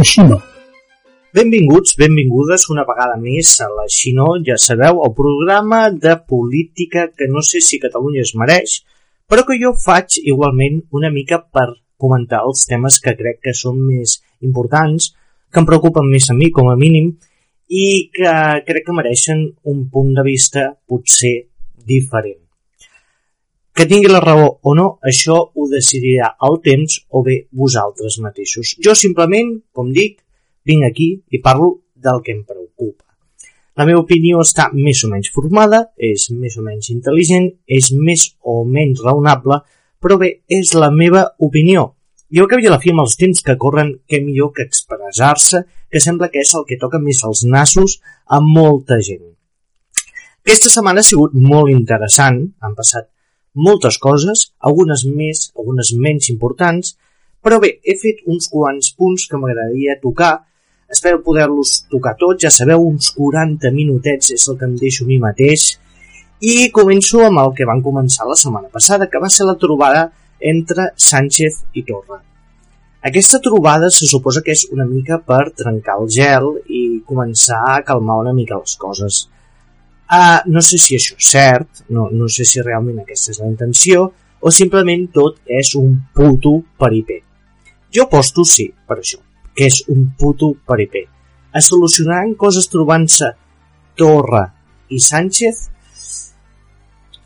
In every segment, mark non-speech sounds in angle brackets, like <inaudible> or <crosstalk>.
Així no. Benvinguts, benvingudes una vegada més a la Xino, ja sabeu, el programa de política que no sé si Catalunya es mereix, però que jo faig igualment una mica per comentar els temes que crec que són més importants, que em preocupen més a mi com a mínim, i que crec que mereixen un punt de vista potser diferent. Que tingui la raó o no, això ho decidirà el temps o bé vosaltres mateixos. Jo simplement, com dic, vinc aquí i parlo del que em preocupa. La meva opinió està més o menys formada, és més o menys intel·ligent, és més o menys raonable, però bé, és la meva opinió. Jo que havia la fi amb els temps que corren, què millor que expressar-se, que sembla que és el que toca més els nassos a molta gent. Aquesta setmana ha sigut molt interessant, han passat moltes coses, algunes més, algunes menys importants, però bé, he fet uns quants punts que m'agradaria tocar, espero poder-los tocar tots, ja sabeu, uns 40 minutets és el que em deixo a mi mateix, i començo amb el que van començar la setmana passada, que va ser la trobada entre Sánchez i Torra. Aquesta trobada se suposa que és una mica per trencar el gel i començar a calmar una mica les coses. Uh, no sé si això és cert, no, no sé si realment aquesta és la intenció, o simplement tot és un puto peripé. Jo posto sí, per això, que és un puto peripé. Es solucionaran coses trobant-se Torra i Sánchez?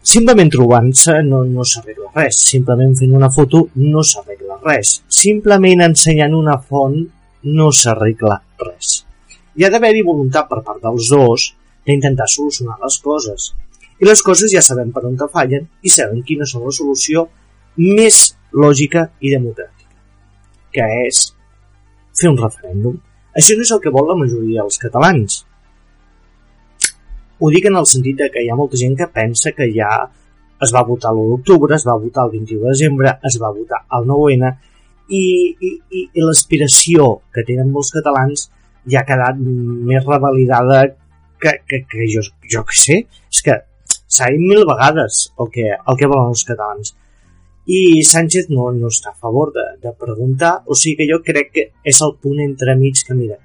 Simplement trobant-se no, no s'arregla res, simplement fent una foto no s'arregla res, simplement ensenyant una font no s'arregla res. Hi ha d'haver-hi voluntat per part dels dos d'intentar solucionar les coses. I les coses ja sabem per on te fallen i sabem quina és la solució més lògica i democràtica, que és fer un referèndum. Això no és el que vol la majoria dels catalans. Ho dic en el sentit de que hi ha molta gent que pensa que ja es va votar l'1 d'octubre, es va votar el 21 de desembre, es va votar el 9-N i, i, i, i l'aspiració que tenen molts catalans ja ha quedat més revalidada que, que, que jo, jo que sé, és que s'ha dit mil vegades el que, el que volen els catalans. I Sánchez no, no està a favor de, de preguntar, o sigui que jo crec que és el punt entremig que, mira,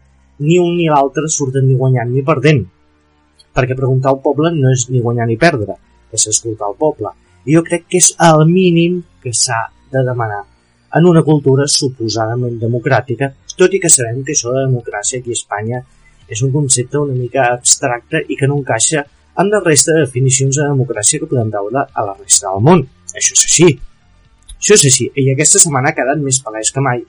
ni un ni l'altre surten ni guanyant ni perdent, perquè preguntar al poble no és ni guanyar ni perdre, és escoltar el poble. I jo crec que és el mínim que s'ha de demanar en una cultura suposadament democràtica, tot i que sabem que això de democràcia aquí a Espanya és un concepte una mica abstracte i que no encaixa amb la resta de definicions de democràcia que podem veure a la resta del món. Això és així. Això és així, i aquesta setmana ha quedat més palès que mai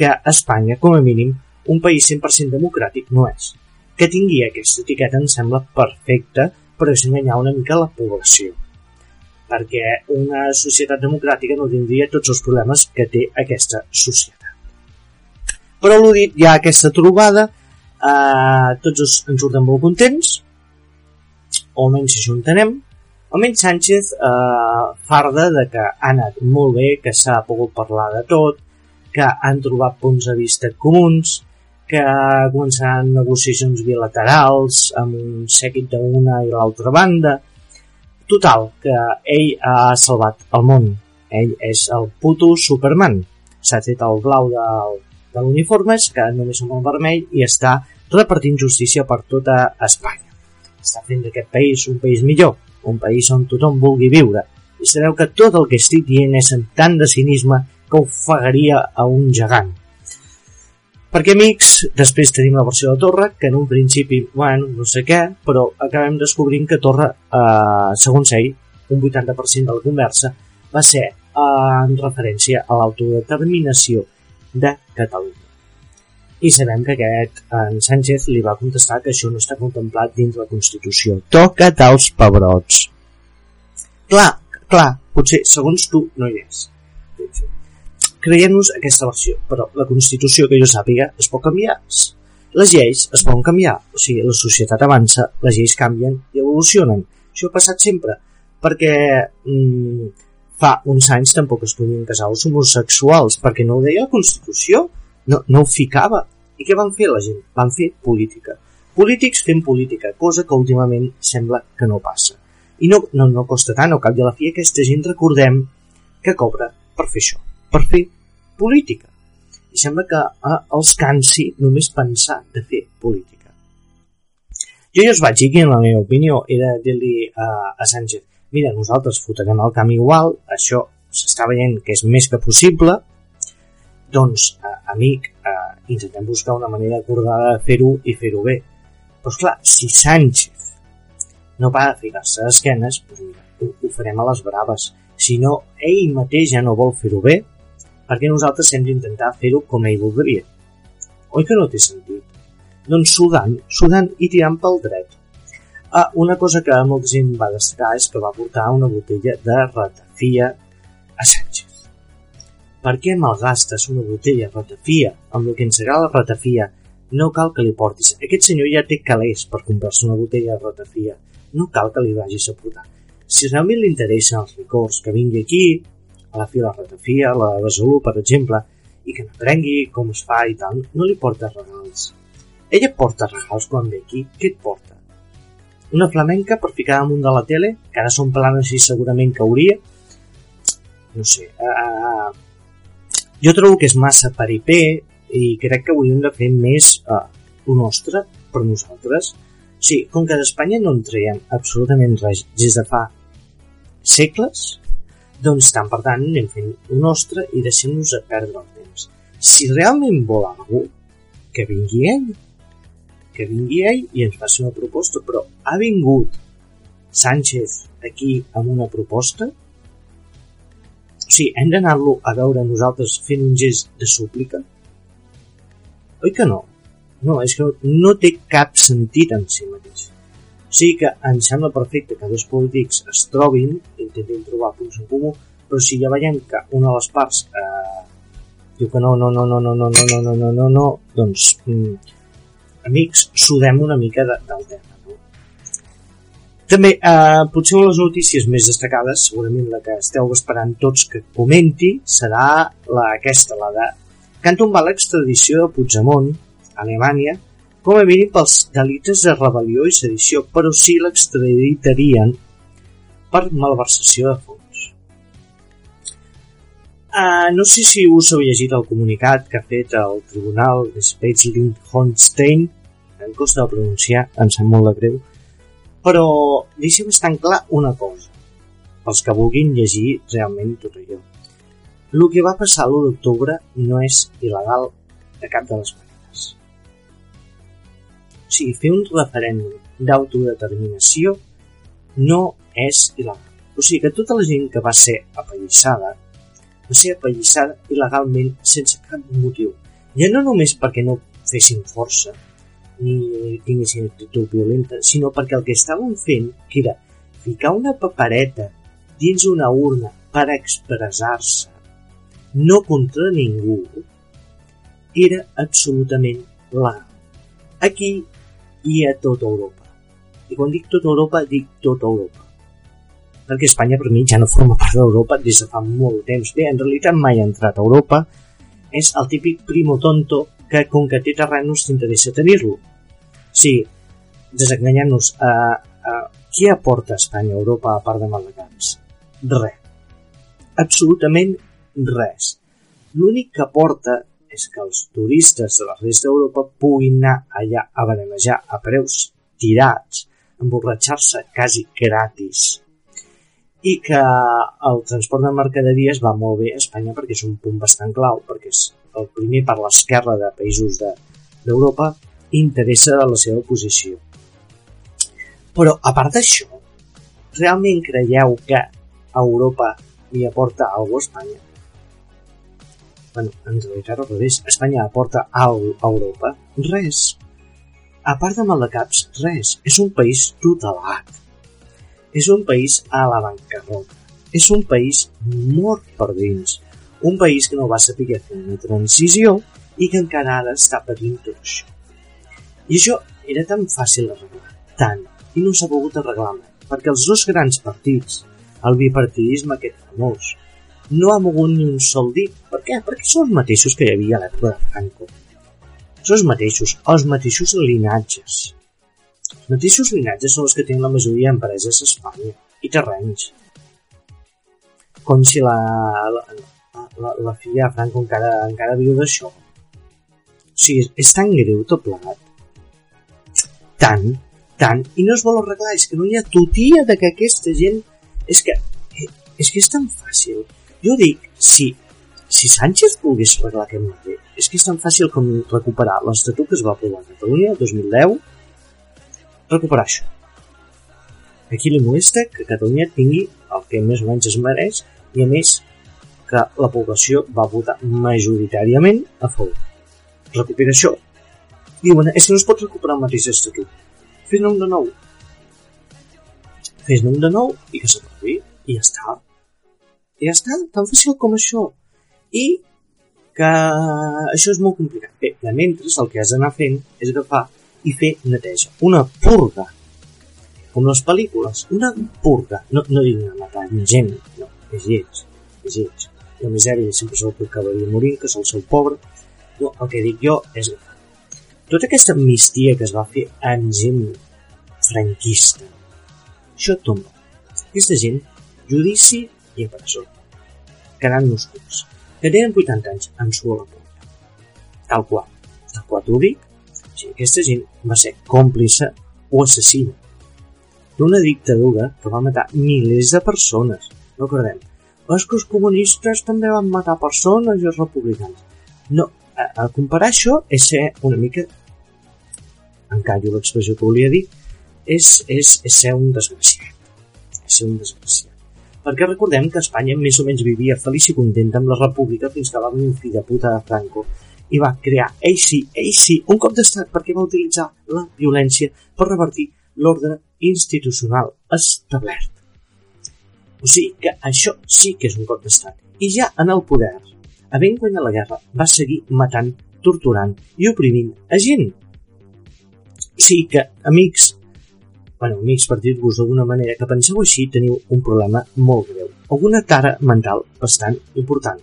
que Espanya, com a mínim, un país 100% democràtic no és. Que tingui aquesta etiqueta em sembla perfecta per enganyar una mica la població perquè una societat democràtica no tindria tots els problemes que té aquesta societat. Però l'ho dit, hi ha aquesta trobada Uh, tots ens surten molt contents, o almenys això entenem. Almenys Sánchez uh, farda de que ha anat molt bé, que s'ha pogut parlar de tot, que han trobat punts de vista comuns, que començaran negociacions bilaterals amb un sèquit d'una i l'altra banda. Total, que ell ha salvat el món. Ell és el puto Superman. S'ha fet el blau del, de l'uniforme que només amb el vermell i està repartint justícia per tota Espanya. Està fent d'aquest país un país millor, un país on tothom vulgui viure. I sabeu que tot el que estic dient és amb tant de cinisme que ofegaria a un gegant. Perquè, amics, després tenim la versió de Torra, que en un principi, bueno, no sé què, però acabem descobrint que Torra, eh, segons ell, un 80% de la conversa, va ser eh, en referència a l'autodeterminació de Catalunya. I sabem que aquest, en Sánchez, li va contestar que això no està contemplat dins la Constitució. Toca't els pebrots. Clar, clar, potser, segons tu, no hi és. Creiem-nos aquesta versió, però la Constitució, que jo sàpiga, es pot canviar. Les lleis es poden canviar, o sigui, la societat avança, les lleis canvien i evolucionen. Això ha passat sempre, perquè mm, fa uns anys tampoc es podien casar els homosexuals perquè no ho deia la Constitució, no, no ho ficava. I què van fer la gent? Van fer política. Polítics fent política, cosa que últimament sembla que no passa. I no, no, no costa tant, al cap de la fi aquesta gent recordem que cobra per fer això, per fer política. i sembla que eh, els cansi només pensar de fer política. Jo ja us vaig dir que la meva opinió era dir-li a, a Sánchez mira, nosaltres fotrem el camp igual, això s'està veient que és més que possible, doncs, eh, amic, eh, intentem buscar una manera acordada de fer-ho i fer-ho bé. Però, clar, si Sánchez no para de ficar-se d'esquenes, doncs mira, ho, ho farem a les braves. Si no, ell mateix ja no vol fer-ho bé, perquè nosaltres hem d'intentar fer-ho com ell voldria. Oi que no té sentit? Doncs sudant, sudant i tirant pel dret. Ah, una cosa que molta gent va destacar és que va portar una botella de ratafia a Sánchez. Per què malgastes una botella de ratafia amb el que ens agrada la ratafia? No cal que li portis. Aquest senyor ja té calés per comprar-se una botella de ratafia. No cal que li vagis a portar. Si realment li interessen els licors, que vingui aquí, a la fila ratafia, la Besalú, per exemple, i que n'aprengui com es fa i tal, no li porta regals. Ella porta regals quan ve aquí. Què et porta? Una flamenca per ficar damunt de la tele, que ara són planes i segurament cauria. No sé. Uh, jo trobo que és massa peripé i crec que hauríem de fer més uh, un nostre per nosaltres. Sí, com que d'Espanya no en traiem absolutament res des de fa segles, doncs, tant per tant, anem fent el nostre i deixem-nos a perdre el temps. Si realment vol algú, que vingui ell. Que vingui ell i ens faci una proposta, però ha vingut Sánchez aquí amb una proposta? O sigui, hem d'anar-lo a veure nosaltres fent un gest de súplica? Oi que no? No, és que no té cap sentit en si mateix. O sigui que em sembla perfecte que dos polítics es trobin, intentin trobar punts en comú, però si ja veiem que una de les parts eh, diu que no, no, no, no, no, no, no, no, no, no, no, no doncs, mm, amics, sudem una mica de, del tema. No? També, eh, potser una de les notícies més destacades, segurament la que esteu esperant tots que comenti, serà la, aquesta, la de que han tombat de Puigdemont Alemanya com a mínim pels delictes de rebel·lió i sedició, però sí l'extraditarien per malversació de fons. Uh, no sé si us heu llegit el comunicat que ha fet el Tribunal Spetsling-Holstein, em costa de pronunciar, em sap molt de greu, però deixa bastant clar una cosa, pels que vulguin llegir realment tot allò. El que va passar l'1 d'octubre no és il·legal de cap de les maneres o sigui, fer un referèndum d'autodeterminació no és il·legal. O sigui que tota la gent que va ser apallissada va ser apallissada il·legalment sense cap motiu. Ja no només perquè no fessin força ni tinguessin actitud violenta, sinó perquè el que estaven fent, que era ficar una papereta dins una urna per expressar-se, no contra ningú, era absolutament legal. Aquí i a tota Europa. I quan dic tota Europa, dic tota Europa. Perquè Espanya per mi ja no forma part d'Europa des de fa molt temps. Bé, en realitat mai ha entrat a Europa. És el típic primo tonto que com que té terrenos t'interessa tenir-lo. Sí, desenganyant-nos, uh, uh, què aporta Espanya a Europa a part de Maldecaps? Res. Absolutament res. L'únic que aporta és que els turistes de la resta d'Europa puguin anar allà a berenejar a preus tirats, emborratxar-se quasi gratis i que el transport de mercaderies va molt bé a Espanya perquè és un punt bastant clau, perquè és el primer per l'esquerra de països d'Europa de, interessa de la seva posició. Però, a part d'això, realment creieu que Europa li aporta alguna a Espanya? bueno, en realitat al revés, Espanya aporta alguna a Europa? Res. A part de maldecaps, res. És un país tutelat. És un país a la bancarrota. És un país mort per dins. Un país que no va saber fer una transició i que encara ara està patint tot això. I això era tan fàcil d'arreglar, tant, i no s'ha pogut arreglar mai, perquè els dos grans partits, el bipartidisme aquest famós, no ha mogut ni un sol dit. Per què? Perquè són els mateixos que hi havia a l'època de Franco. Són els mateixos, els mateixos linatges. Mateixos linatges són els que tenen la majoria d'empreses a Espanya i terrenys. Com si la, la, la, la filla de Franco encara, encara viu d'això. O sigui, és, tan greu tot plegat. Tant, tant, i no es vol arreglar, és que no hi ha tutia de que aquesta gent... És que, és que és tan fàcil. Jo dic, si, si Sánchez volgués arreglar aquest merder, és que és tan fàcil com recuperar l'Estatut que es va aprovar a Catalunya el 2010, recuperar això. Aquí li molesta que Catalunya tingui el que més o menys es mereix i a més que la població va votar majoritàriament a favor. Recupera això. Diuen, és que no es pot recuperar el mateix estatut. Fes-ne un de nou. Fes-ne un de nou i que s'aprovi. I ja està. I ja està, tan fàcil com això. I que això és molt complicat. Bé, de mentre el que has d'anar fent és agafar i fer neteja. Una purga. Com les pel·lícules. Una purga. No, no dic anar matant gent, no, és lleig. És lleig. La misèria sempre se'l que acabaria morint, que és el seu pobre. No, el que dic jo és tota aquesta amnistia que es va fer en gent franquista, això tomba. Aquesta gent, judici i a presó. Quedant nos curts. Que tenen 80 anys en su a la porta. Tal qual. Tal qual t'ho dic, sigui, aquesta gent va ser còmplice o assassina d'una dictadura que va matar milers de persones. Recordem. És que els comunistes també van matar persones i els republicans. No, a, a comparar això és ser una mica encara l'expressió que volia dir és, és, és ser un desgraciat és ser un desgraciat perquè recordem que Espanya més o menys vivia feliç i contenta amb la república fins que va venir un fill de puta de Franco i va crear, sí, ell sí, un cop d'estat perquè va utilitzar la violència per revertir l'ordre institucional establert. O sigui que això sí que és un cop d'estat. I ja en el poder, havent guanyat la guerra, va seguir matant, torturant i oprimint a gent. Sigui que, amics, bueno, amics, per dir-vos d'alguna manera, que penseu així, teniu un problema molt greu. Alguna tara mental bastant important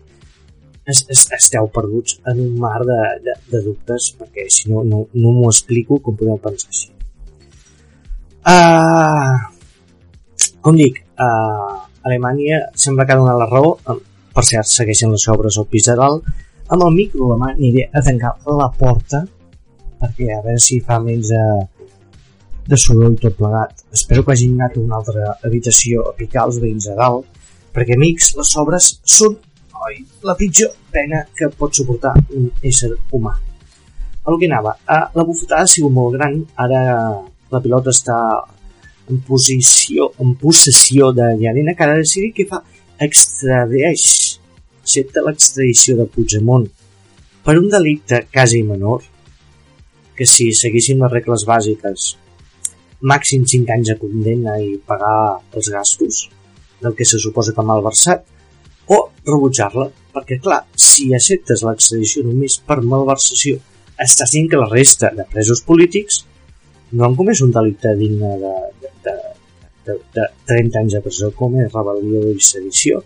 es, es, esteu perduts en un mar de, de, de dubtes perquè si no, no, no m'ho explico com podeu pensar així. Uh, com dic, uh, Alemanya sembla que ha donat la raó, per cert, segueixen les obres al pis de dalt, amb el micro la mà aniré a tancar la porta perquè a veure si fa menys de, de soroll tot plegat. Espero que hagin anat a una altra habitació a picar els veïns a dalt, perquè amics, les obres són oi, la pitjor pena que pot suportar un ésser humà. El que anava, la bufetada ha sigut molt gran, ara la pilota està en posició, en possessió de Llarena, que ha de decidir què fa. Extradeix, accepta l'extradició de Puigdemont per un delicte quasi menor, que si seguissin les regles bàsiques, màxim 5 anys de condemna i pagar els gastos del que se suposa que ha malversat, o rebutjar-la, perquè clar, si acceptes l'extradició només per malversació, estàs dient que la resta de presos polítics no han comès un delicte digne de, de, de, de, de 30 anys de presó com és rebel·lió i sedició.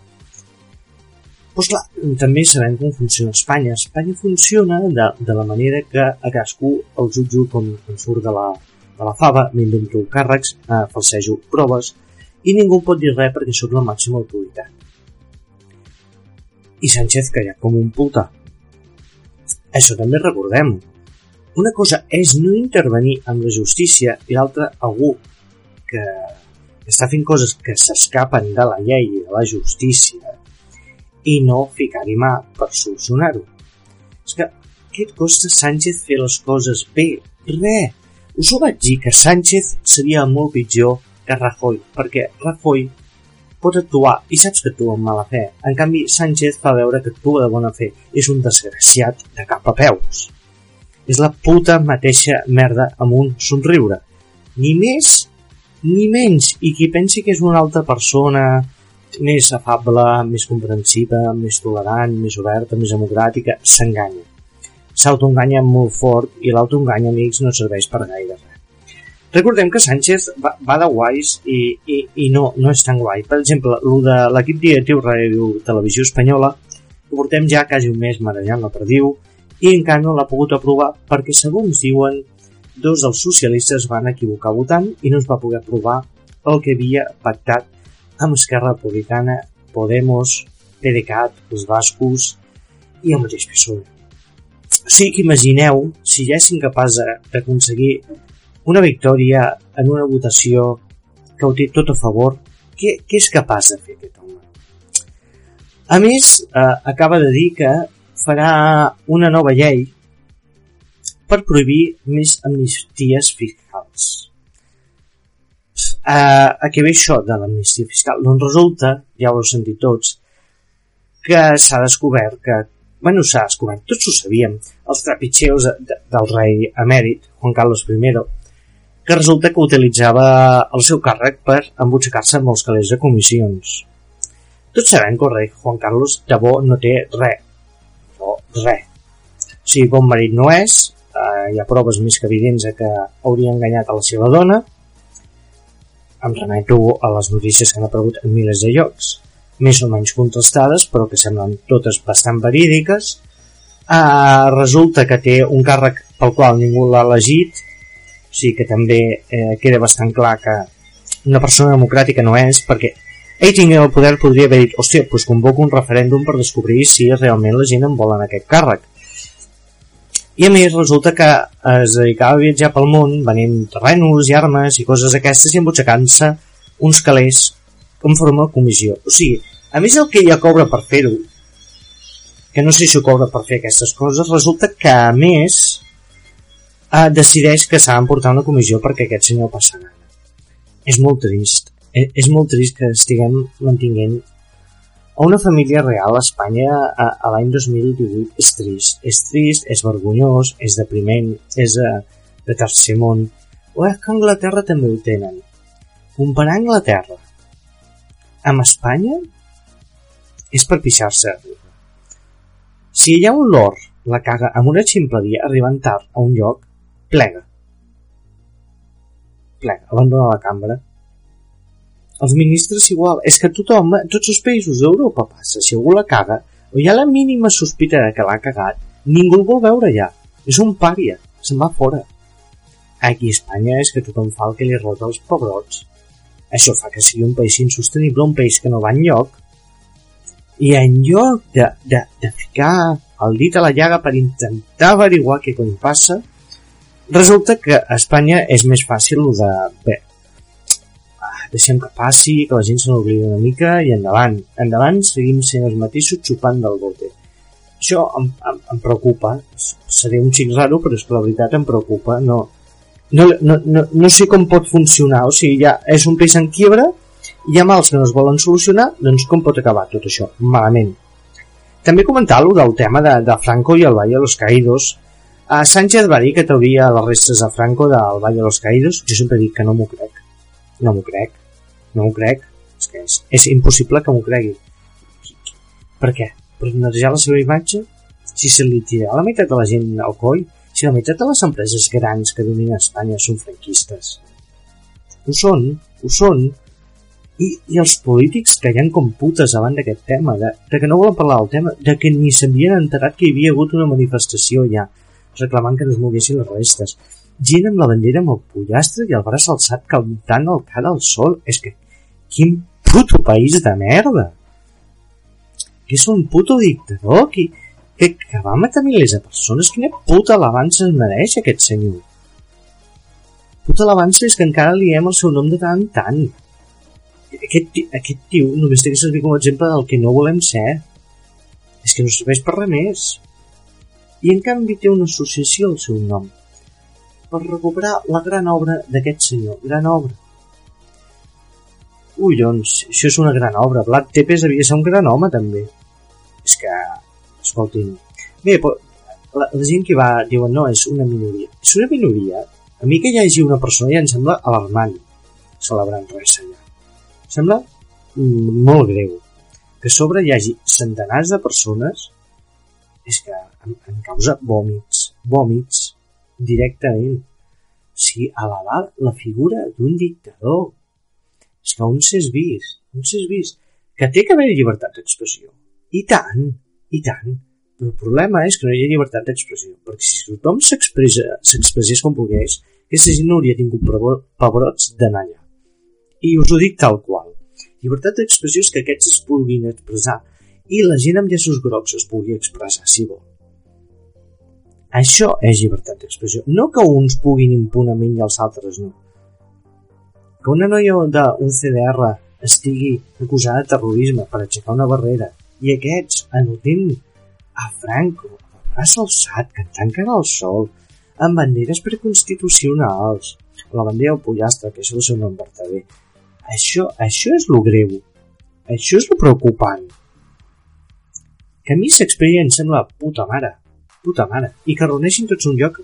Doncs clar, també sabem com funciona Espanya. Espanya funciona de, de la manera que a cadascú el jutjo com, com surt de la, de la fava, m'invento càrrecs, eh, falsejo proves, i ningú pot dir res perquè sóc la màxima autoritat i Sánchez callat com un puta. Això també recordem. Una cosa és no intervenir amb la justícia i l'altra algú que està fent coses que s'escapen de la llei i de la justícia i no ficar-hi mà per solucionar-ho. És que què et costa Sánchez fer les coses bé? Re! Us ho vaig dir que Sánchez seria molt pitjor que Rajoy, perquè Rajoy pot actuar i saps que actua amb mala fe. En canvi, Sánchez fa veure que actua de bona fe. És un desgraciat de cap a peus. És la puta mateixa merda amb un somriure. Ni més ni menys. I qui pensi que és una altra persona més afable, més comprensiva, més tolerant, més oberta, més democràtica, s'enganya. S'autoenganya molt fort i l'autoengany, amics, no serveix per gaire res. Recordem que Sánchez va, va de guais i, i, i no, no és tan guai. Per exemple, el de l'equip directiu Ràdio Televisió Espanyola ho portem ja quasi un mes marejant la perdiu i encara no l'ha pogut aprovar perquè, segons diuen, dos dels socialistes van equivocar votant i no es va poder aprovar el que havia pactat amb Esquerra Republicana, Podemos PDeCAT, els bascos i el mateix PSOE. O sigui que imagineu si ja és incapaç d'aconseguir una victòria en una votació que ho té tot a favor, què, què és capaç de fer aquest home? A més, eh, acaba de dir que farà una nova llei per prohibir més amnisties fiscals. Eh, a què ve això de l'amnistia fiscal? Doncs resulta, ja ho heu sentit tots, que s'ha descobert que bueno, s'ha descobert, tots ho sabíem, els trepitxeus de, de, del rei emèrit, Juan Carlos I, que resulta que utilitzava el seu càrrec per embutxacar-se els calés de comissions. Tots sabem que el rei Juan Carlos bo no té res, no, res. O sigui, bon marit no és, eh, hi ha proves més que evidents que hauria enganyat a la seva dona, em remeto a les notícies que han aparegut en milers de llocs, més o menys contrastades, però que semblen totes bastant verídiques. Eh, resulta que té un càrrec pel qual ningú l'ha elegit, o sigui que també eh, queda bastant clar que una persona democràtica no és, perquè ell tinguent el poder podria haver dit hòstia, doncs convoco un referèndum per descobrir si realment la gent en vol en aquest càrrec. I a més resulta que es dedicava a viatjar pel món venent terrenos i armes i coses aquestes i embutxacant-se uns calés en forma de comissió. O sigui, a més el que ella cobra per fer-ho, que no sé si ho cobra per fer aquestes coses, resulta que a més eh, decideix que s'ha d'emportar una comissió perquè aquest senyor passa gana. És molt trist. És, és molt trist que estiguem mantinguent a una família real a Espanya a, a l'any 2018 és trist. És trist, és vergonyós, és depriment, és de, de tercer món. O és que a Anglaterra també ho tenen. Comparar Anglaterra amb Espanya és per pixar-se. Si hi ha un lord la caga amb una ximpleria arribant tard a un lloc, Plega. Plega, abandona la cambra. Els ministres igual, és que tothom, tots els països d'Europa passa, si algú la caga, o hi ha la mínima sospita de que l'ha cagat, ningú el vol veure ja. És un pària, se'n va fora. Aquí a Espanya és que tothom fa el que li rota als pebrots. Això fa que sigui un país insostenible, un país que no va enlloc. I en lloc de, de, de ficar el dit a la llaga per intentar averiguar què cony passa, Resulta que a Espanya és més fàcil de... Bé, ah, deixem que passi, que la gent se n'oblidi una mica i endavant. Endavant seguim sent els mateixos xupant del bote. Això em, em, em preocupa. Seré un xic raro, però és que la veritat em preocupa. No, no, no, no, no sé com pot funcionar. O sigui, ja és un peix en quiebra, hi ha mals que no es volen solucionar, doncs com pot acabar tot això? Malament. També comentar-lo del tema de, de Franco i el Valle de los Caídos, Uh, Sánchez va dir que trauria les restes de Franco del Valle de los Caídos. Jo sempre dic que no m'ho crec. No m'ho crec. No m'ho crec. És que és, és impossible que m'ho cregui. Per què? Per netejar la seva imatge? Si se li tira la meitat de la gent al coll, si la meitat de les empreses grans que dominen Espanya són franquistes. Ho són, ho són. I, i els polítics que hi ha com putes davant d'aquest tema, de, de que no volen parlar del tema, de que ni s'havien enterat que hi havia hagut una manifestació ja, reclamant que no es les restes. Gent amb la bandera amb el pollastre i el braç alçat cantant el cara al sol. És que, quin puto país de merda! Que és un puto dictador que, que, que va matar milers de persones. Quina puta alabança es mereix aquest senyor? Puta alabança és que encara li hem el seu nom de tant en tant. Aquest, aquest tio només té que servir com a exemple del que no volem ser. És que no serveix per res més i en canvi té una associació al seu nom per recuperar la gran obra d'aquest senyor, gran obra. Ui, doncs, això és una gran obra. Vlad Tepes havia ser un gran home, també. És que, escoltin... Bé, la, la gent que va, diuen, no, és una minoria. És una minoria? A mi que hi hagi una persona ja em sembla alarmant celebrant res allà. Sembla mm, molt greu que sobre hi hagi centenars de persones és que em, em causa vòmits, vòmits directament. O sigui, elevar la figura d'un dictador. És que on s'és vist, on s'és vist, que té que haver llibertat d'expressió. I tant, i tant. Però el problema és que no hi ha llibertat d'expressió, perquè si tothom s'expressés com volgués, aquesta gent no hauria tingut pebrots d'anar allà. I us ho dic tal qual. Llibertat d'expressió és que aquests es puguin expressar i la gent amb llaços grocs es pugui expressar si vol. Això és llibertat d'expressió. No que uns puguin impunament i els altres no. Que una noia d'un CDR estigui acusada de terrorisme per aixecar una barrera i aquests anotint a Franco, a braç alçat, cantant cara al sol, amb banderes preconstitucionals, la bandera del pollastre, que és el seu nom verdader. Això, això és lo greu. Això és lo preocupant. Que a mi s'experia em sembla puta mare. Puta mare. I que reuneixin tots un lloc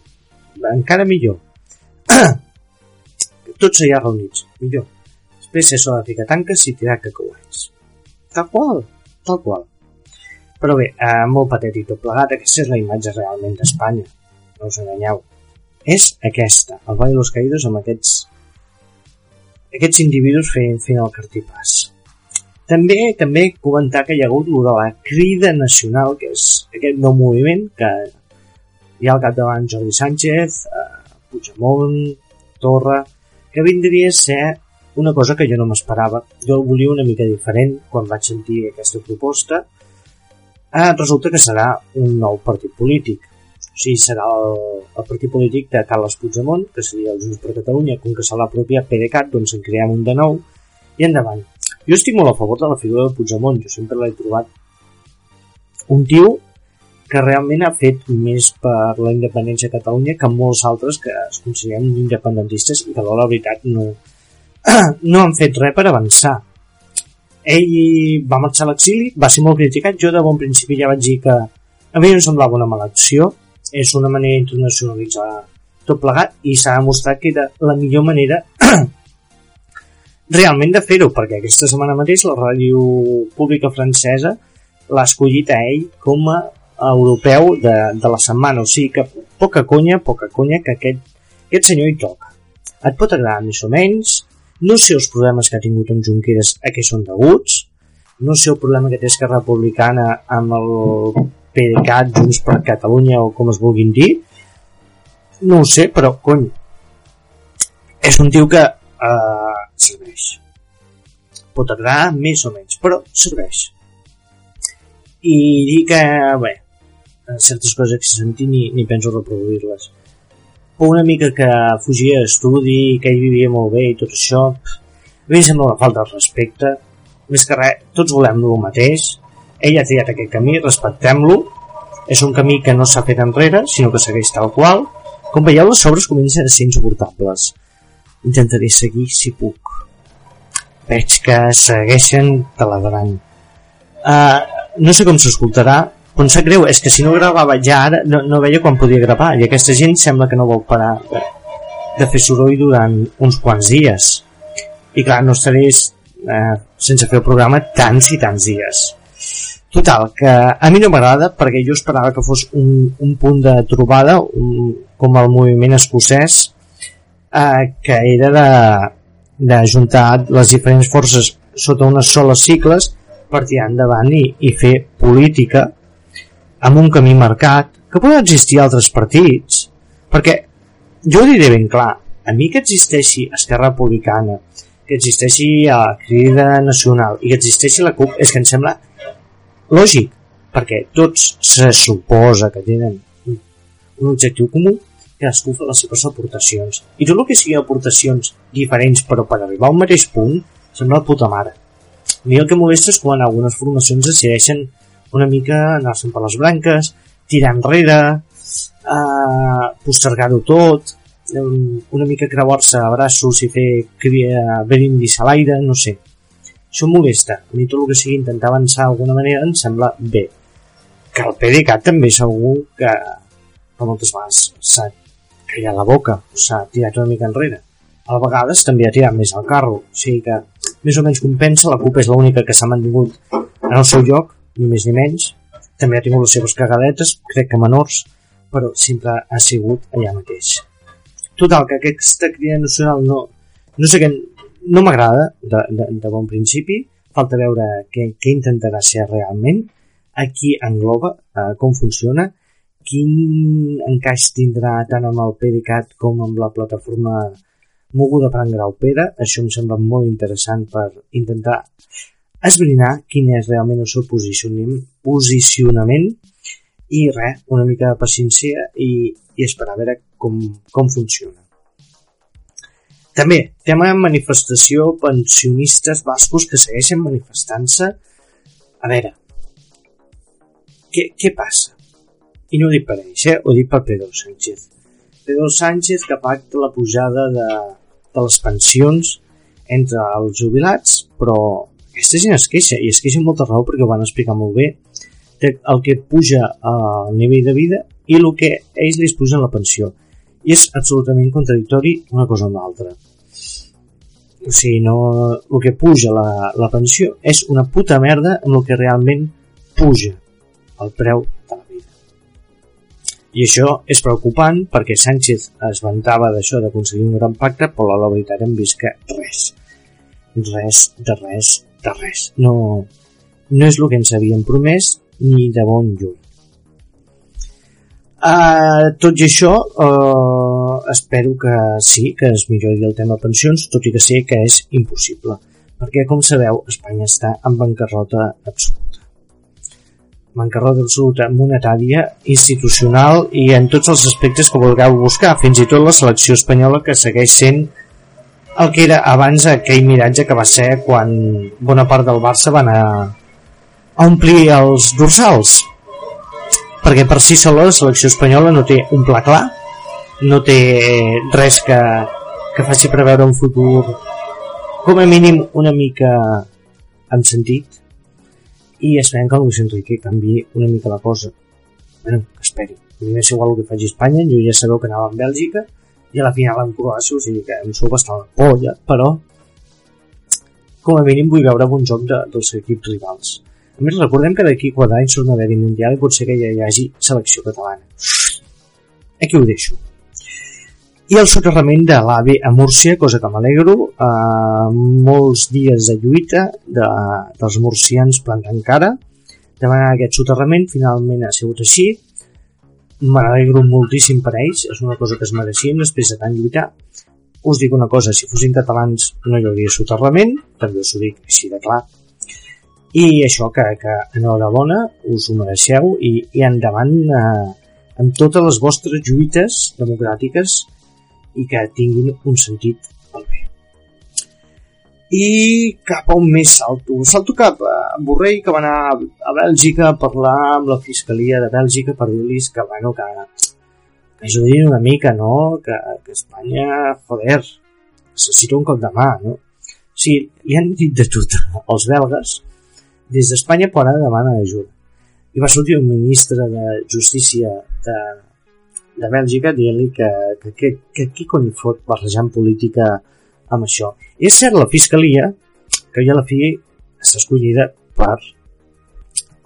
encara millor. <clears throat> tots allà reunits. Millor. Després se de ficar tanques i tirar cacauets. Tal qual. Tal qual. Però bé, eh, molt patètic tot plegat. Aquesta és la imatge realment d'Espanya. No us enganyeu és aquesta, el Vall de los Caídos amb aquests aquests individus fent, fent el cartipàs. També també comentar que hi ha hagut de la crida nacional, que és aquest nou moviment que hi ha al capdavant Jordi Sánchez, eh, Puigdemont, Torra, que vindria a ser una cosa que jo no m'esperava. Jo volia una mica diferent quan vaig sentir aquesta proposta. Eh, resulta que serà un nou partit polític o sigui, serà el, el partit polític de Carles Puigdemont, que seria el Junts per Catalunya, com que se l'ha pròpia PDeCAT, doncs en creem un de nou, i endavant. Jo estic molt a favor de la figura de Puigdemont, jo sempre l'he trobat un tio que realment ha fet més per la independència de Catalunya que molts altres que es consideren independentistes i que la veritat no, <clears throat> no han fet res per avançar. Ell va marxar a l'exili, va ser molt criticat, jo de bon principi ja vaig dir que a mi em semblava una mala acció, és una manera d'internacionalitzar tot plegat i s'ha demostrat que era la millor manera <clears throat> realment de fer-ho, perquè aquesta setmana mateix la ràdio pública francesa l'ha escollit a ell com a europeu de, de la setmana, o sigui que poca conya, poca conya que aquest, aquest senyor hi toca. Et pot agradar més o menys, no sé els problemes que ha tingut amb Junqueras a què són deguts, no sé el problema que té Esquerra Republicana amb el PDeCAT, Junts per Catalunya o com es vulguin dir no ho sé, però cony és un tio que serveix pot agradar més o menys però serveix. I dir que bé, certes coses que s'he sentit ni, ni penso reproduir-les. Però una mica que fugia d'estudi que ell vivia molt bé i tot això a mi em sembla una falta de respecte. Més que res, tots volem el mateix. Ell ha triat aquest camí, respectem-lo. És un camí que no s'ha fet enrere sinó que segueix tal qual. Com veieu les sobres comencen a ser insuportables. Intentaré seguir si puc veig que segueixen taladrant uh, no sé com s'escoltarà. Però em sap greu, és que si no gravava ja ara no, no veia quan podia gravar i aquesta gent sembla que no vol parar de, de fer soroll durant uns quants dies. I clar, no estaré eh, sense fer el programa tants i tants dies. Total, que a mi no m'agrada perquè jo esperava que fos un, un punt de trobada un, com el moviment escocès eh, que era de, de juntar les diferents forces sota unes soles cicles per tirar endavant i, i fer política amb un camí marcat que poden existir altres partits. Perquè jo diré ben clar a mi que existeixi Esquerra Republicana que existeixi la Crida Nacional i que existeixi la CUP és que em sembla lògic, perquè tots se suposa que tenen un objectiu comú, cadascú fa les seves aportacions. I tot el que sigui aportacions diferents però per arribar al mateix punt, sembla puta mare. A mi el que molesta és quan algunes formacions decideixen una mica anar-se'n per les branques, tirar enrere, eh, postergar-ho tot, una mica creuar-se a braços i fer brindis a l'aire, no sé això molesta. A mi tot el que sigui intentar avançar d'alguna manera em sembla bé. Que el PDeCAT també segur que, que moltes vegades s'ha callat la boca, s'ha tirat una mica enrere. A vegades també ha tirat més al carro, o sigui que més o menys compensa, la CUP és l'única que s'ha mantingut en el seu lloc, ni més ni menys. També ha tingut les seves cagadetes, crec que menors, però sempre ha sigut allà mateix. Total, que aquesta crida nacional no, no sé què, no m'agrada de, de, de bon principi, falta veure què, què intentarà ser realment, a qui engloba, eh, com funciona, quin encaix tindrà tant amb el PDeCAT com amb la plataforma moguda per en Grau Pere, això em sembla molt interessant per intentar esbrinar quin és realment el seu posicionament i res, una mica de paciència i, i esperar a veure com, com funciona. També, tema de manifestació pensionistes bascos que segueixen manifestant-se. A veure, què, què passa? I no ho dic per ells, eh? ho dic per Pedro Sánchez. Pedro Sánchez que pacta la pujada de, de les pensions entre els jubilats, però aquesta gent es queixa, i es queixa amb molta raó perquè ho van explicar molt bé, el que puja al nivell de vida i el que ells li pugen la pensió. I és absolutament contradictori una cosa amb l'altra. O sigui, no, el que puja la, la pensió és una puta merda amb el que realment puja el preu. I això és preocupant perquè Sánchez es vantava d'això d'aconseguir un gran pacte, però la veritat hem vist que res, res de res de res. No, no és el que ens havien promès ni de bon lluny. Uh, tot i això, uh, espero que sí, que es millori el tema pensions, tot i que sé que és impossible, perquè, com sabeu, Espanya està en bancarrota absoluta. Bancarrota absoluta monetària, institucional i en tots els aspectes que vulgueu buscar, fins i tot la selecció espanyola que segueix sent el que era abans aquell miratge que va ser quan bona part del Barça van a, a omplir els dorsals. Perquè per si sola la selecció espanyola no té un pla clar no té res que, que faci preveure un futur com a mínim una mica en sentit i esperem que el Luis Enrique canvi una mica la cosa bueno, esperi a mi m'és igual el que faci Espanya jo ja sabeu que anava a Bèlgica i a la final en Croàcia, o sigui que em sou bastant la polla, però com a mínim vull veure bon joc de, dels equips rivals. A més, recordem que d'aquí 4 anys són haver-hi Mundial i pot ser que ja hi hagi selecció catalana. Aquí ho deixo. I el soterrament de l'AVE a Múrcia, cosa que m'alegro, eh, molts dies de lluita de, dels murcians plantant cara, demanar aquest soterrament, finalment ha sigut així, m'alegro moltíssim per ells, és una cosa que es mereixien després de tant lluitar. Us dic una cosa, si fossin catalans no hi hauria soterrament, també us ho dic així de clar. I això, que, que enhorabona, us ho mereixeu i, i endavant eh, amb totes les vostres lluites democràtiques i que tinguin un sentit pel bé i cap a on més salto? Salto cap a Borrell, que va anar a Bèlgica a parlar amb la Fiscalia de Bèlgica per dir-los que, bueno, que, que ajudin una mica, no? Que, que Espanya, joder, necessita un cop de mà, no? O sigui, li han dit de tot <laughs> els belgues, des d'Espanya per ara demanen ajuda. I va sortir un ministre de Justícia de, de Bèlgica dient-li que, que, que, que qui cony fot barrejant política amb això. I és cert, la Fiscalia, que ja la fi està escollida per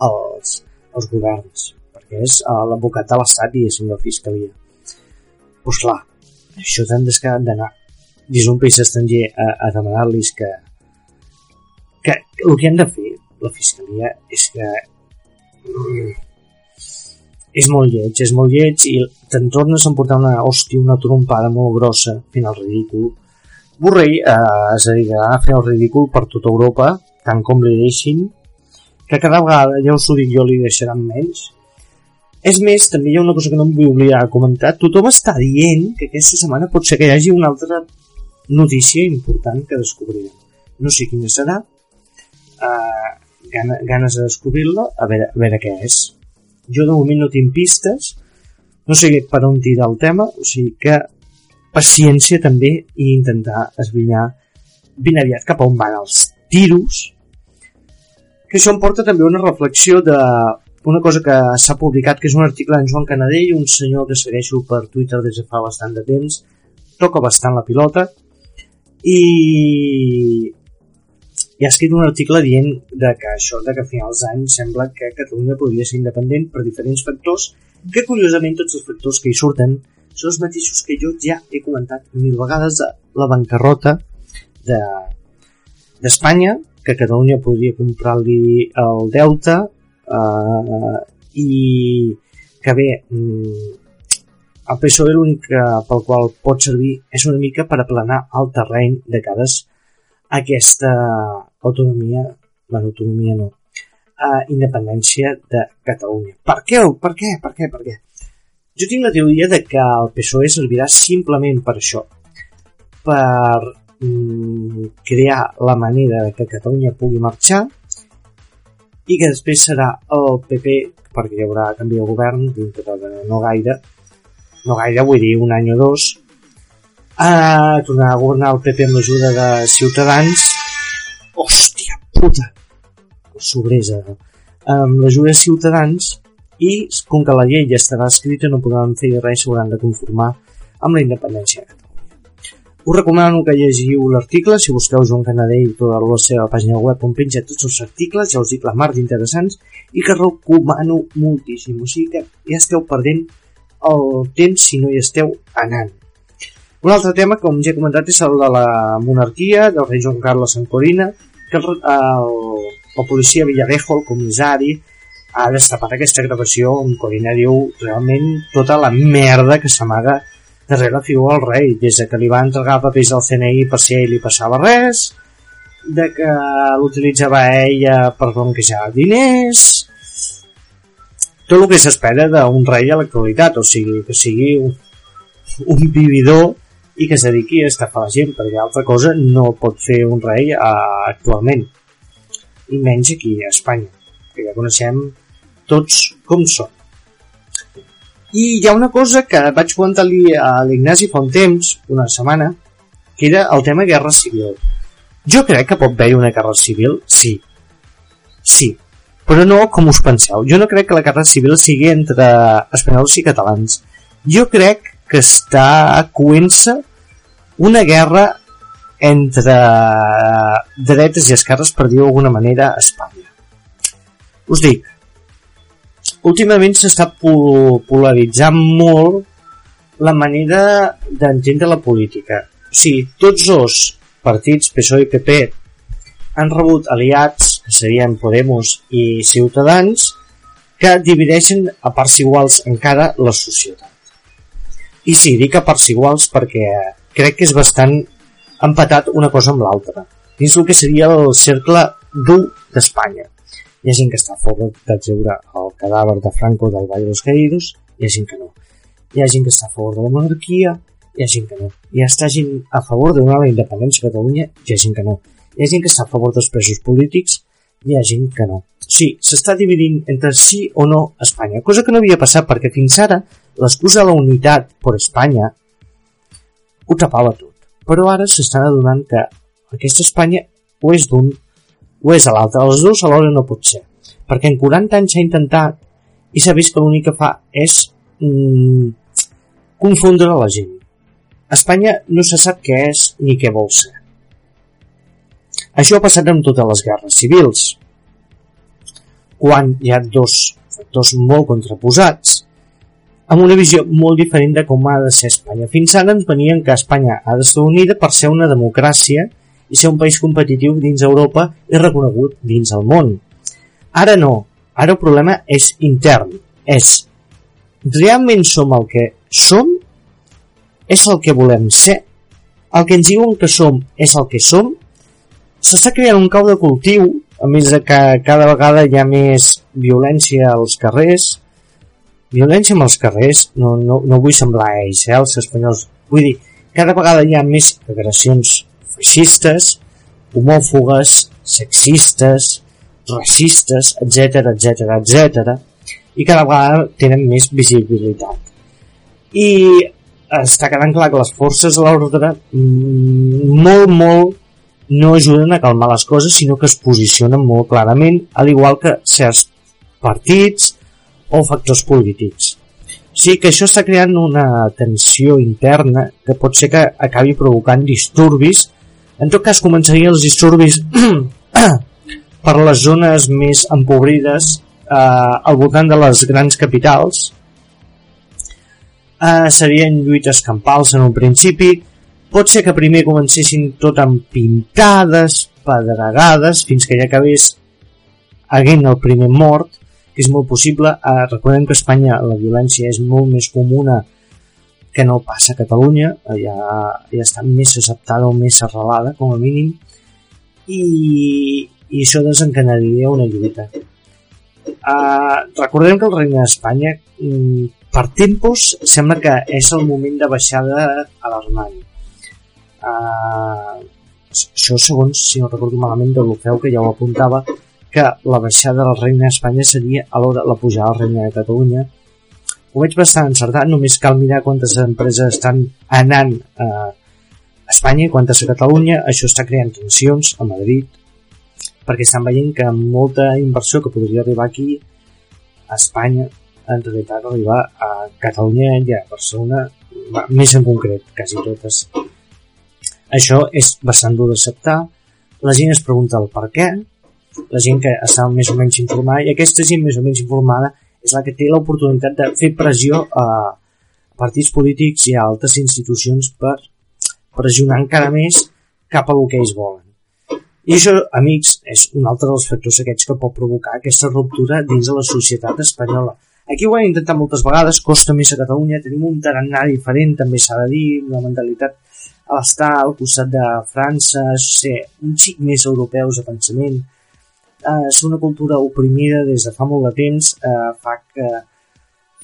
els, els governs, perquè és uh, l'advocat de l'Estat és la Fiscalia. Doncs pues clar, això t'han d'anar dins un país estranger a, a demanar-los que, que el que han de fer la Fiscalia és que mm, és molt lleig, és molt lleig i te'n tornes a emportar una hòstia, una trompada molt grossa fent el ridícul Borrell eh, es dedicarà a fer el ridícul per tota Europa, tant com li deixin, que cada vegada, ja us ho dic jo, li deixaran menys. És més, també hi ha una cosa que no em vull oblidar de comentar. Tothom està dient que aquesta setmana pot ser que hi hagi una altra notícia important que descobrirem. No sé quina serà, uh, ganes de descobrir-la, a, a veure què és. Jo de moment no tinc pistes, no sé per on tirar el tema, o sigui que paciència també i intentar esbrinar ben aviat cap a on van els tiros que això em porta també una reflexió de una cosa que s'ha publicat que és un article en Joan Canadell un senyor que segueixo per Twitter des de fa bastant de temps toca bastant la pilota i i ha escrit un article dient de que això de que a finals d'any sembla que Catalunya podria ser independent per diferents factors que curiosament tots els factors que hi surten són els mateixos que jo ja he comentat mil vegades de la bancarrota d'Espanya, de, que Catalunya podria comprar-li el deute eh, i que bé mm, el PSOE l'únic pel qual pot servir és una mica per aplanar el terreny de cares a aquesta autonomia bueno, autonomia no, uh, independència de Catalunya. Per què? Per què? Per què? Per què? Jo tinc la teoria de que el PSOE servirà simplement per això, per mm, crear la manera de que Catalunya pugui marxar i que després serà el PP, perquè hi haurà canvi de govern dintre de no gaire, no gaire, vull dir un any o dos, a tornar a governar el PP amb l'ajuda de Ciutadans. Puta! Sobresa. Amb l'ajuda de Ciutadans i com que la llei ja estarà escrita no podran fer res, s'hauran de conformar amb la independència. Us recomano que llegiu l'article, si busqueu Joan Canadell tota la seva pàgina web on penja tots els articles, ja us dic la mar d'interessants, i que recomano moltíssim, o sigui que ja esteu perdent el temps si no hi esteu anant. Un altre tema, com ja he comentat, és el de la monarquia, del rei Joan Carles en Corina, que el, el, el policia Villarejo, el comissari, ha destapat aquesta gravació on Corina diu realment tota la merda que s'amaga darrere la figura del rei, des de que li va entregar papers al CNI per si ell li passava res, de que l'utilitzava ella per blanquejar diners, tot el que s'espera d'un rei a l'actualitat, o sigui, que sigui un, un vividor i que es dediqui a estafar la gent, perquè altra cosa no pot fer un rei uh, actualment, i menys aquí a Espanya, que ja coneixem tots com són. I hi ha una cosa que vaig comentar-li a l'Ignasi fa un temps, una setmana, que era el tema guerra civil. Jo crec que pot haver una guerra civil, sí. Sí, però no com us penseu. Jo no crec que la guerra civil sigui entre espanyols i catalans. Jo crec que està coent-se una guerra entre dretes i esquerres, per dir-ho d'alguna manera, a Espanya. Us dic, últimament s'està polaritzant molt la manera d'entendre la política. O sigui, tots dos partits, PSOE i PP, han rebut aliats, que serien Podemos i Ciutadans, que divideixen a parts iguals encara la societat. I sí, dic a parts iguals perquè crec que és bastant empatat una cosa amb l'altra, dins el que seria el cercle dur d'Espanya. Hi ha gent que està a favor d'exeure el cadàver de Franco del Vall dels Caídos, hi ha gent que no. Hi ha gent que està a favor de la monarquia, hi ha gent que no. Hi ha gent a favor de donar la independència a Catalunya, hi ha gent que no. Hi ha gent que està a favor dels presos polítics, hi ha gent que no. Sí, s'està dividint entre sí o no Espanya, cosa que no havia passat perquè fins ara l'excusa de la unitat per Espanya ho tapava tot. Però ara s'estan adonant que aquesta Espanya o és d'un o és a l'altre. Els dos alhora no pot ser. Perquè en 40 anys s'ha intentat i s'ha vist que l'únic que fa és mm, confondre la gent. Espanya no se sap què és ni què vol ser. Això ha passat amb totes les guerres civils. Quan hi ha dos factors molt contraposats, amb una visió molt diferent de com ha de ser Espanya. Fins ara ens venien que Espanya ha de ser unida per ser una democràcia i ser un país competitiu dins Europa i reconegut dins el món. Ara no, ara el problema és intern, és realment som el que som? És el que volem ser? El que ens diuen que som és el que som? S'està creant un cau de cultiu, a més de que cada vegada hi ha més violència als carrers, violència als carrers, no, no, no vull semblar a ells, eh, els espanyols, vull dir, cada vegada hi ha més agressions feixistes, homòfogues, sexistes, racistes, etc etc etc i cada vegada tenen més visibilitat. I està quedant clar que les forces de l'ordre mm, molt, molt no ajuden a calmar les coses, sinó que es posicionen molt clarament, al igual que certs partits o factors polítics. Sí que això està creant una tensió interna que pot ser que acabi provocant disturbis en tot cas, començarien els disturbis <clears throat> per les zones més empobrides eh, al voltant de les grans capitals. Eh, serien lluites campals en un principi. Pot ser que primer comencessin tot amb pintades, pedregades, fins que ja acabés haguent el primer mort, que és molt possible. Eh, recordem que a Espanya la violència és molt més comuna que no passa a Catalunya, ja, ja està més acceptada o més arrelada, com a mínim, i, i això desencadenaria una lluita. Uh, recordem que el Regne d'Espanya mm, per tempos sembla que és el moment de baixada alarmant. Uh, això segons, si no recordo malament, de l'Ofeu que ja ho apuntava, que la baixada del Regne d'Espanya seria alhora la pujada del Regne de Catalunya. Ho veig bastant encertat, només cal mirar quantes empreses estan anant a Espanya i quantes a Catalunya. Això està creant tensions a Madrid, perquè estan veient que molta inversió que podria arribar aquí a Espanya en realitat arribar a Catalunya i a Barcelona més en concret, quasi totes això és bastant dur d'acceptar la gent es pregunta el per què la gent que està més o menys informada i aquesta gent més o menys informada és la que té l'oportunitat de fer pressió a partits polítics i a altres institucions per pressionar encara més cap a el que ells volen i això, amics, és un altre dels factors aquests que pot provocar aquesta ruptura dins de la societat espanyola. Aquí ho hem intentat moltes vegades, costa més a Catalunya, tenim un tarannà diferent, també s'ha de dir, una mentalitat a l'estar al costat de França, ser un xic més europeus de pensament, eh, ser una cultura oprimida des de fa molt de temps, eh, fa que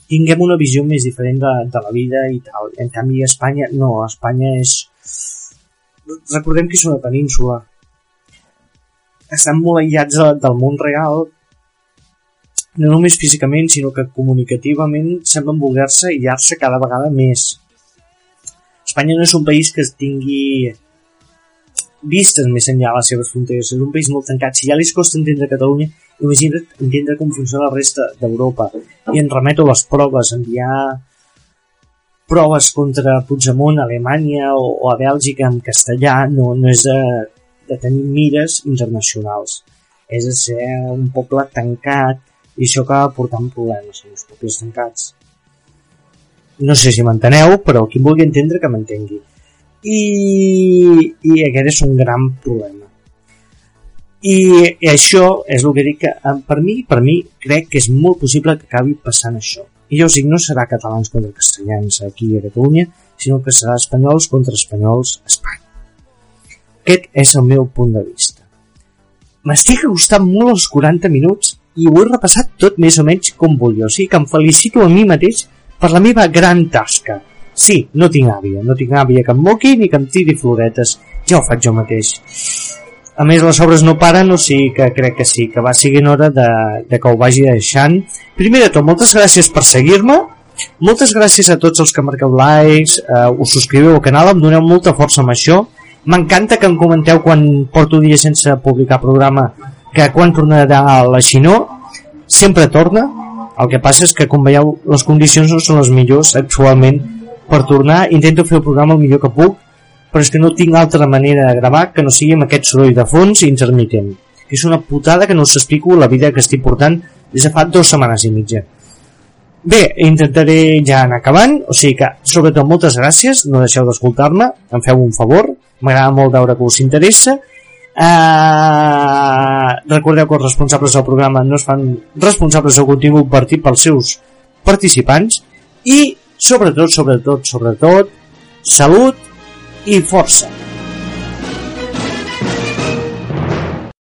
tinguem una visió més diferent de, de la vida i tal. En canvi, Espanya, no, Espanya és... Recordem que és una península, estan molt aïllats del món real no només físicament sinó que comunicativament semblen voler-se aïllar-se cada vegada més Espanya no és un país que tingui vistes més enllà de les seves fronteres és un país molt tancat si ja li costa entendre Catalunya imagina't entendre com funciona la resta d'Europa i en remeto les proves enviar proves contra Puigdemont a Alemanya o, o a Bèlgica en castellà no, no és de, de tenir mires internacionals. És a ser un poble tancat i això acaba portant problemes amb els pobles tancats. No sé si m'enteneu, però qui vulgui entendre que m'entengui. I, I aquest és un gran problema. I, I això és el que dic que eh, per mi, per mi crec que és molt possible que acabi passant això. I jo us dic, no serà catalans contra castellans aquí a Catalunya, sinó que serà espanyols contra espanyols a Espanya. Aquest és el meu punt de vista. M'estic acostant molt als 40 minuts i ho he repassat tot més o menys com volia, o sigui que em felicito a mi mateix per la meva gran tasca. Sí, no tinc àvia, no tinc àvia que em moqui ni que em tiri floretes, ja ho faig jo mateix. A més, les obres no paren, o sigui que crec que sí, que va siguent hora de, de que ho vagi deixant. Primer de tot, moltes gràcies per seguir-me, moltes gràcies a tots els que marqueu likes, eh, us subscriveu al canal, em doneu molta força amb això, M'encanta que em comenteu quan porto dies sense publicar programa que quan tornarà la Xinó. Sempre torna. El que passa és que com veieu les condicions no són les millors actualment per tornar intento fer el programa el millor que puc però és que no tinc altra manera de gravar que no sigui amb aquest soroll de fons intermitent que és una putada que no us explico la vida que estic portant des de fa dues setmanes i mitja Bé, intentaré ja anar acabant, o sigui que, sobretot, moltes gràcies, no deixeu d'escoltar-me, em feu un favor, m'agrada molt veure que us interessa. Uh, recordeu que els responsables del programa no es fan responsables del contingut partit pels seus participants i, sobretot, sobretot, sobretot, salut i força.